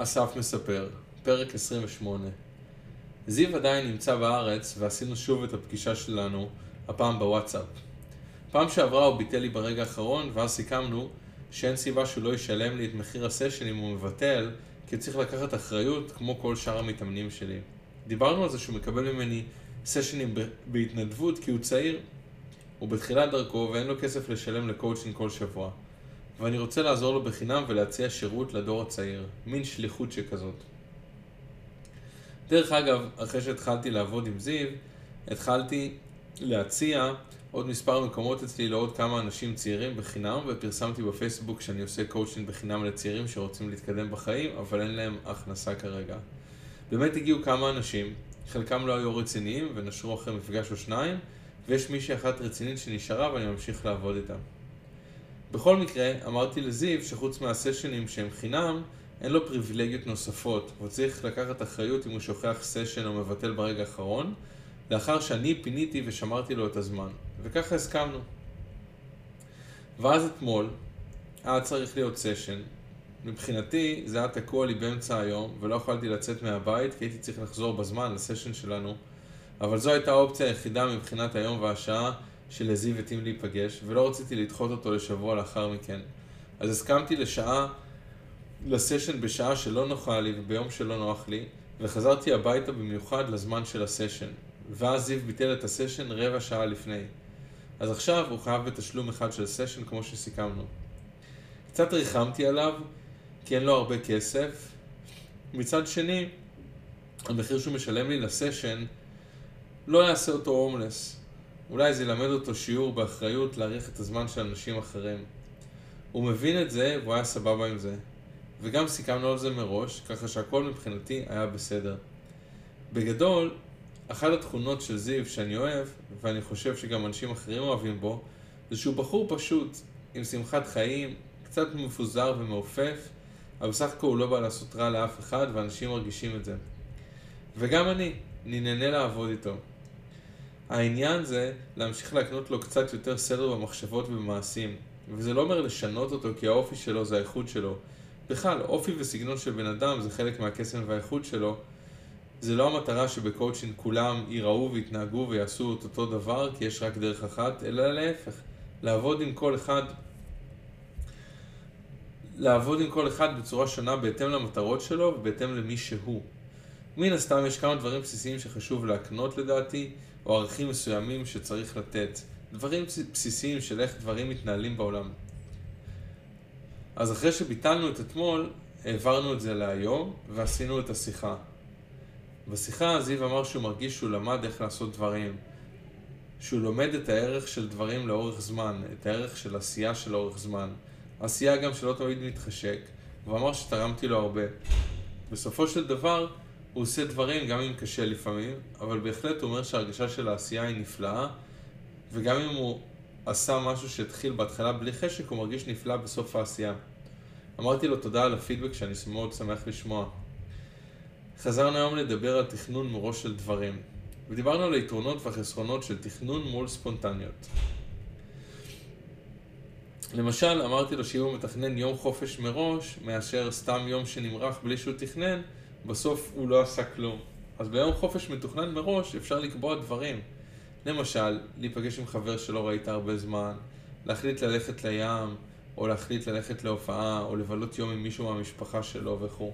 אסף מספר, פרק 28. זיו עדיין נמצא בארץ ועשינו שוב את הפגישה שלנו, הפעם בוואטסאפ. פעם שעברה הוא ביטל לי ברגע האחרון ואז סיכמנו שאין סיבה שהוא לא ישלם לי את מחיר הסשן אם הוא מבטל כי צריך לקחת אחריות כמו כל שאר המתאמנים שלי. דיברנו על זה שהוא מקבל ממני סשנים בהתנדבות כי הוא צעיר. הוא בתחילת דרכו ואין לו כסף לשלם לקואוצ'ינג כל שבוע. ואני רוצה לעזור לו בחינם ולהציע שירות לדור הצעיר. מין שליחות שכזאת. דרך אגב, אחרי שהתחלתי לעבוד עם זיו, התחלתי להציע עוד מספר מקומות אצלי לעוד כמה אנשים צעירים בחינם, ופרסמתי בפייסבוק שאני עושה קואוצ'ינג בחינם לצעירים שרוצים להתקדם בחיים, אבל אין להם הכנסה כרגע. באמת הגיעו כמה אנשים, חלקם לא היו רציניים ונשרו אחרי מפגש או שניים, ויש מישהי אחת רצינית שנשארה ואני ממשיך לעבוד איתה. בכל מקרה, אמרתי לזיו שחוץ מהסשנים שהם חינם, אין לו פריבילגיות נוספות, והוא צריך לקחת אחריות אם הוא שוכח סשן או מבטל ברגע האחרון, לאחר שאני פיניתי ושמרתי לו את הזמן. וככה הסכמנו. ואז אתמול, היה צריך להיות סשן. מבחינתי, זה היה תקוע לי באמצע היום, ולא יכולתי לצאת מהבית, כי הייתי צריך לחזור בזמן לסשן שלנו, אבל זו הייתה האופציה היחידה מבחינת היום והשעה שלזיו התאים להיפגש, ולא רציתי לדחות אותו לשבוע לאחר מכן. אז הסכמתי לשעה, לסשן בשעה שלא נוחה לי וביום שלא נוח לי, וחזרתי הביתה במיוחד לזמן של הסשן. ואז זיו ביטל את הסשן רבע שעה לפני. אז עכשיו הוא חייב בתשלום אחד של סשן כמו שסיכמנו. קצת ריחמתי עליו, כי אין לו הרבה כסף. מצד שני, המחיר שהוא משלם לי לסשן לא יעשה אותו הומלס. אולי זה ילמד אותו שיעור באחריות להאריך את הזמן של אנשים אחרים. הוא מבין את זה והוא היה סבבה עם זה. וגם סיכמנו על זה מראש, ככה שהכל מבחינתי היה בסדר. בגדול, אחת התכונות של זיו שאני אוהב, ואני חושב שגם אנשים אחרים אוהבים בו, זה שהוא בחור פשוט, עם שמחת חיים, קצת מפוזר ומעופף, אבל בסך הכל הוא לא בא לעשות רע לאף אחד, ואנשים מרגישים את זה. וגם אני נהנה לעבוד איתו. העניין זה להמשיך להקנות לו קצת יותר סדר במחשבות ובמעשים. וזה לא אומר לשנות אותו כי האופי שלו זה האיכות שלו. בכלל, אופי וסגנון של בן אדם זה חלק מהקסם והאיכות שלו. זה לא המטרה שבקואוצ'ינג כולם ייראו ויתנהגו ויעשו את אותו דבר כי יש רק דרך אחת, אלא להפך. לעבוד עם כל אחד לעבוד עם כל אחד בצורה שונה בהתאם למטרות שלו ובהתאם למי שהוא. מן הסתם יש כמה דברים בסיסיים שחשוב להקנות לדעתי, או ערכים מסוימים שצריך לתת. דברים בסיסיים של איך דברים מתנהלים בעולם. אז אחרי שביטלנו את אתמול, העברנו את זה להיום, ועשינו את השיחה. בשיחה זיו אמר שהוא מרגיש שהוא למד איך לעשות דברים. שהוא לומד את הערך של דברים לאורך זמן, את הערך של עשייה של לאורך זמן. עשייה גם שלא תמיד מתחשק, והוא אמר שתרמתי לו הרבה. בסופו של דבר, הוא עושה דברים גם אם קשה לפעמים, אבל בהחלט אומר שההרגשה של העשייה היא נפלאה, וגם אם הוא עשה משהו שהתחיל בהתחלה בלי חשק, הוא מרגיש נפלא בסוף העשייה. אמרתי לו תודה על הפידבק שאני מאוד שמח לשמוע. חזרנו היום לדבר על תכנון מראש של דברים, ודיברנו על היתרונות והחסרונות של תכנון מול ספונטניות. למשל, אמרתי לו שאם הוא מתכנן יום חופש מראש, מאשר סתם יום שנמרח בלי שהוא תכנן, בסוף הוא לא עשה כלום. אז ביום חופש מתוכנן מראש אפשר לקבוע דברים. למשל, להיפגש עם חבר שלא ראית הרבה זמן, להחליט ללכת לים, או להחליט ללכת להופעה, או לבלות יום עם מישהו מהמשפחה שלו וכו'.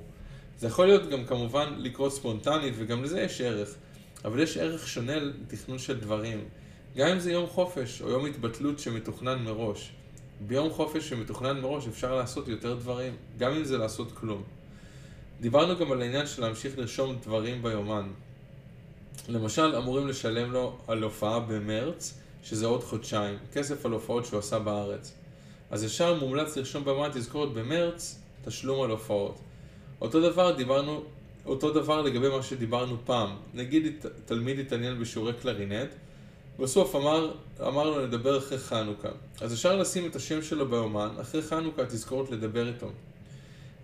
זה יכול להיות גם כמובן לקרות ספונטנית, וגם לזה יש ערך. אבל יש ערך שונה לתכנון של דברים. גם אם זה יום חופש, או יום התבטלות שמתוכנן מראש. ביום חופש שמתוכנן מראש אפשר לעשות יותר דברים, גם אם זה לעשות כלום. דיברנו גם על העניין של להמשיך לרשום דברים ביומן. למשל, אמורים לשלם לו על הופעה במרץ, שזה עוד חודשיים, כסף על הופעות שהוא עשה בארץ. אז ישר מומלץ לרשום ביומן תזכורת במרץ, תשלום על הופעות. אותו דבר דיברנו, אותו דבר לגבי מה שדיברנו פעם. נגיד תלמיד התעניין בשיעורי קלרינט, בסוף אמר, אמר לו לדבר אחרי חנוכה. אז אפשר לשים את השם שלו ביומן, אחרי חנוכה תזכורת לדבר איתו.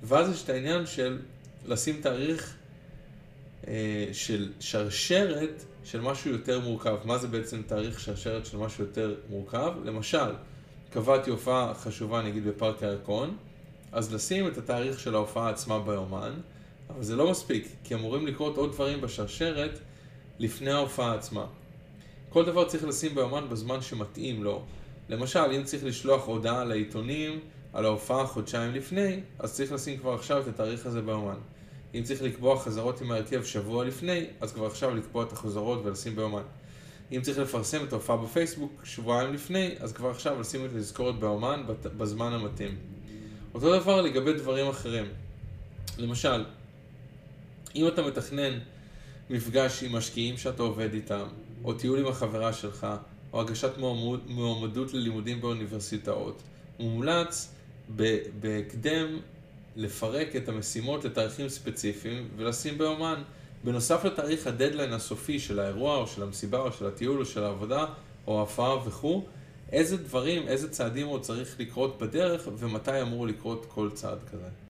ואז יש את העניין של לשים תאריך אה, של שרשרת של משהו יותר מורכב. מה זה בעצם תאריך שרשרת של משהו יותר מורכב? למשל, קבעתי הופעה חשובה נגיד בפארק הירקון, אז לשים את התאריך של ההופעה עצמה ביומן, אבל זה לא מספיק, כי אמורים לקרות עוד דברים בשרשרת לפני ההופעה עצמה. כל דבר צריך לשים ביומן בזמן שמתאים לו. למשל, אם צריך לשלוח הודעה לעיתונים על ההופעה חודשיים לפני, אז צריך לשים כבר עכשיו את התאריך הזה ביומן. אם צריך לקבוע חזרות עם ההרכב שבוע לפני, אז כבר עכשיו לקבוע את החזרות ולשים ביומן. אם צריך לפרסם את ההופעה בפייסבוק שבועיים לפני, אז כבר עכשיו לשים את התזכורת ביומן בזמן המתאים. אותו דבר לגבי דברים אחרים. למשל, אם אתה מתכנן מפגש עם משקיעים שאתה עובד איתם, או טיול עם החברה שלך, או הגשת מועמדות ללימודים באוניברסיטאות, מומלץ בהקדם לפרק את המשימות לתאריכים ספציפיים ולשים ביומן. בנוסף לתאריך הדדליין הסופי של האירוע או של המסיבה או של הטיול או של העבודה או ההופעה וכו', איזה דברים, איזה צעדים עוד צריך לקרות בדרך ומתי אמור לקרות כל צעד כזה.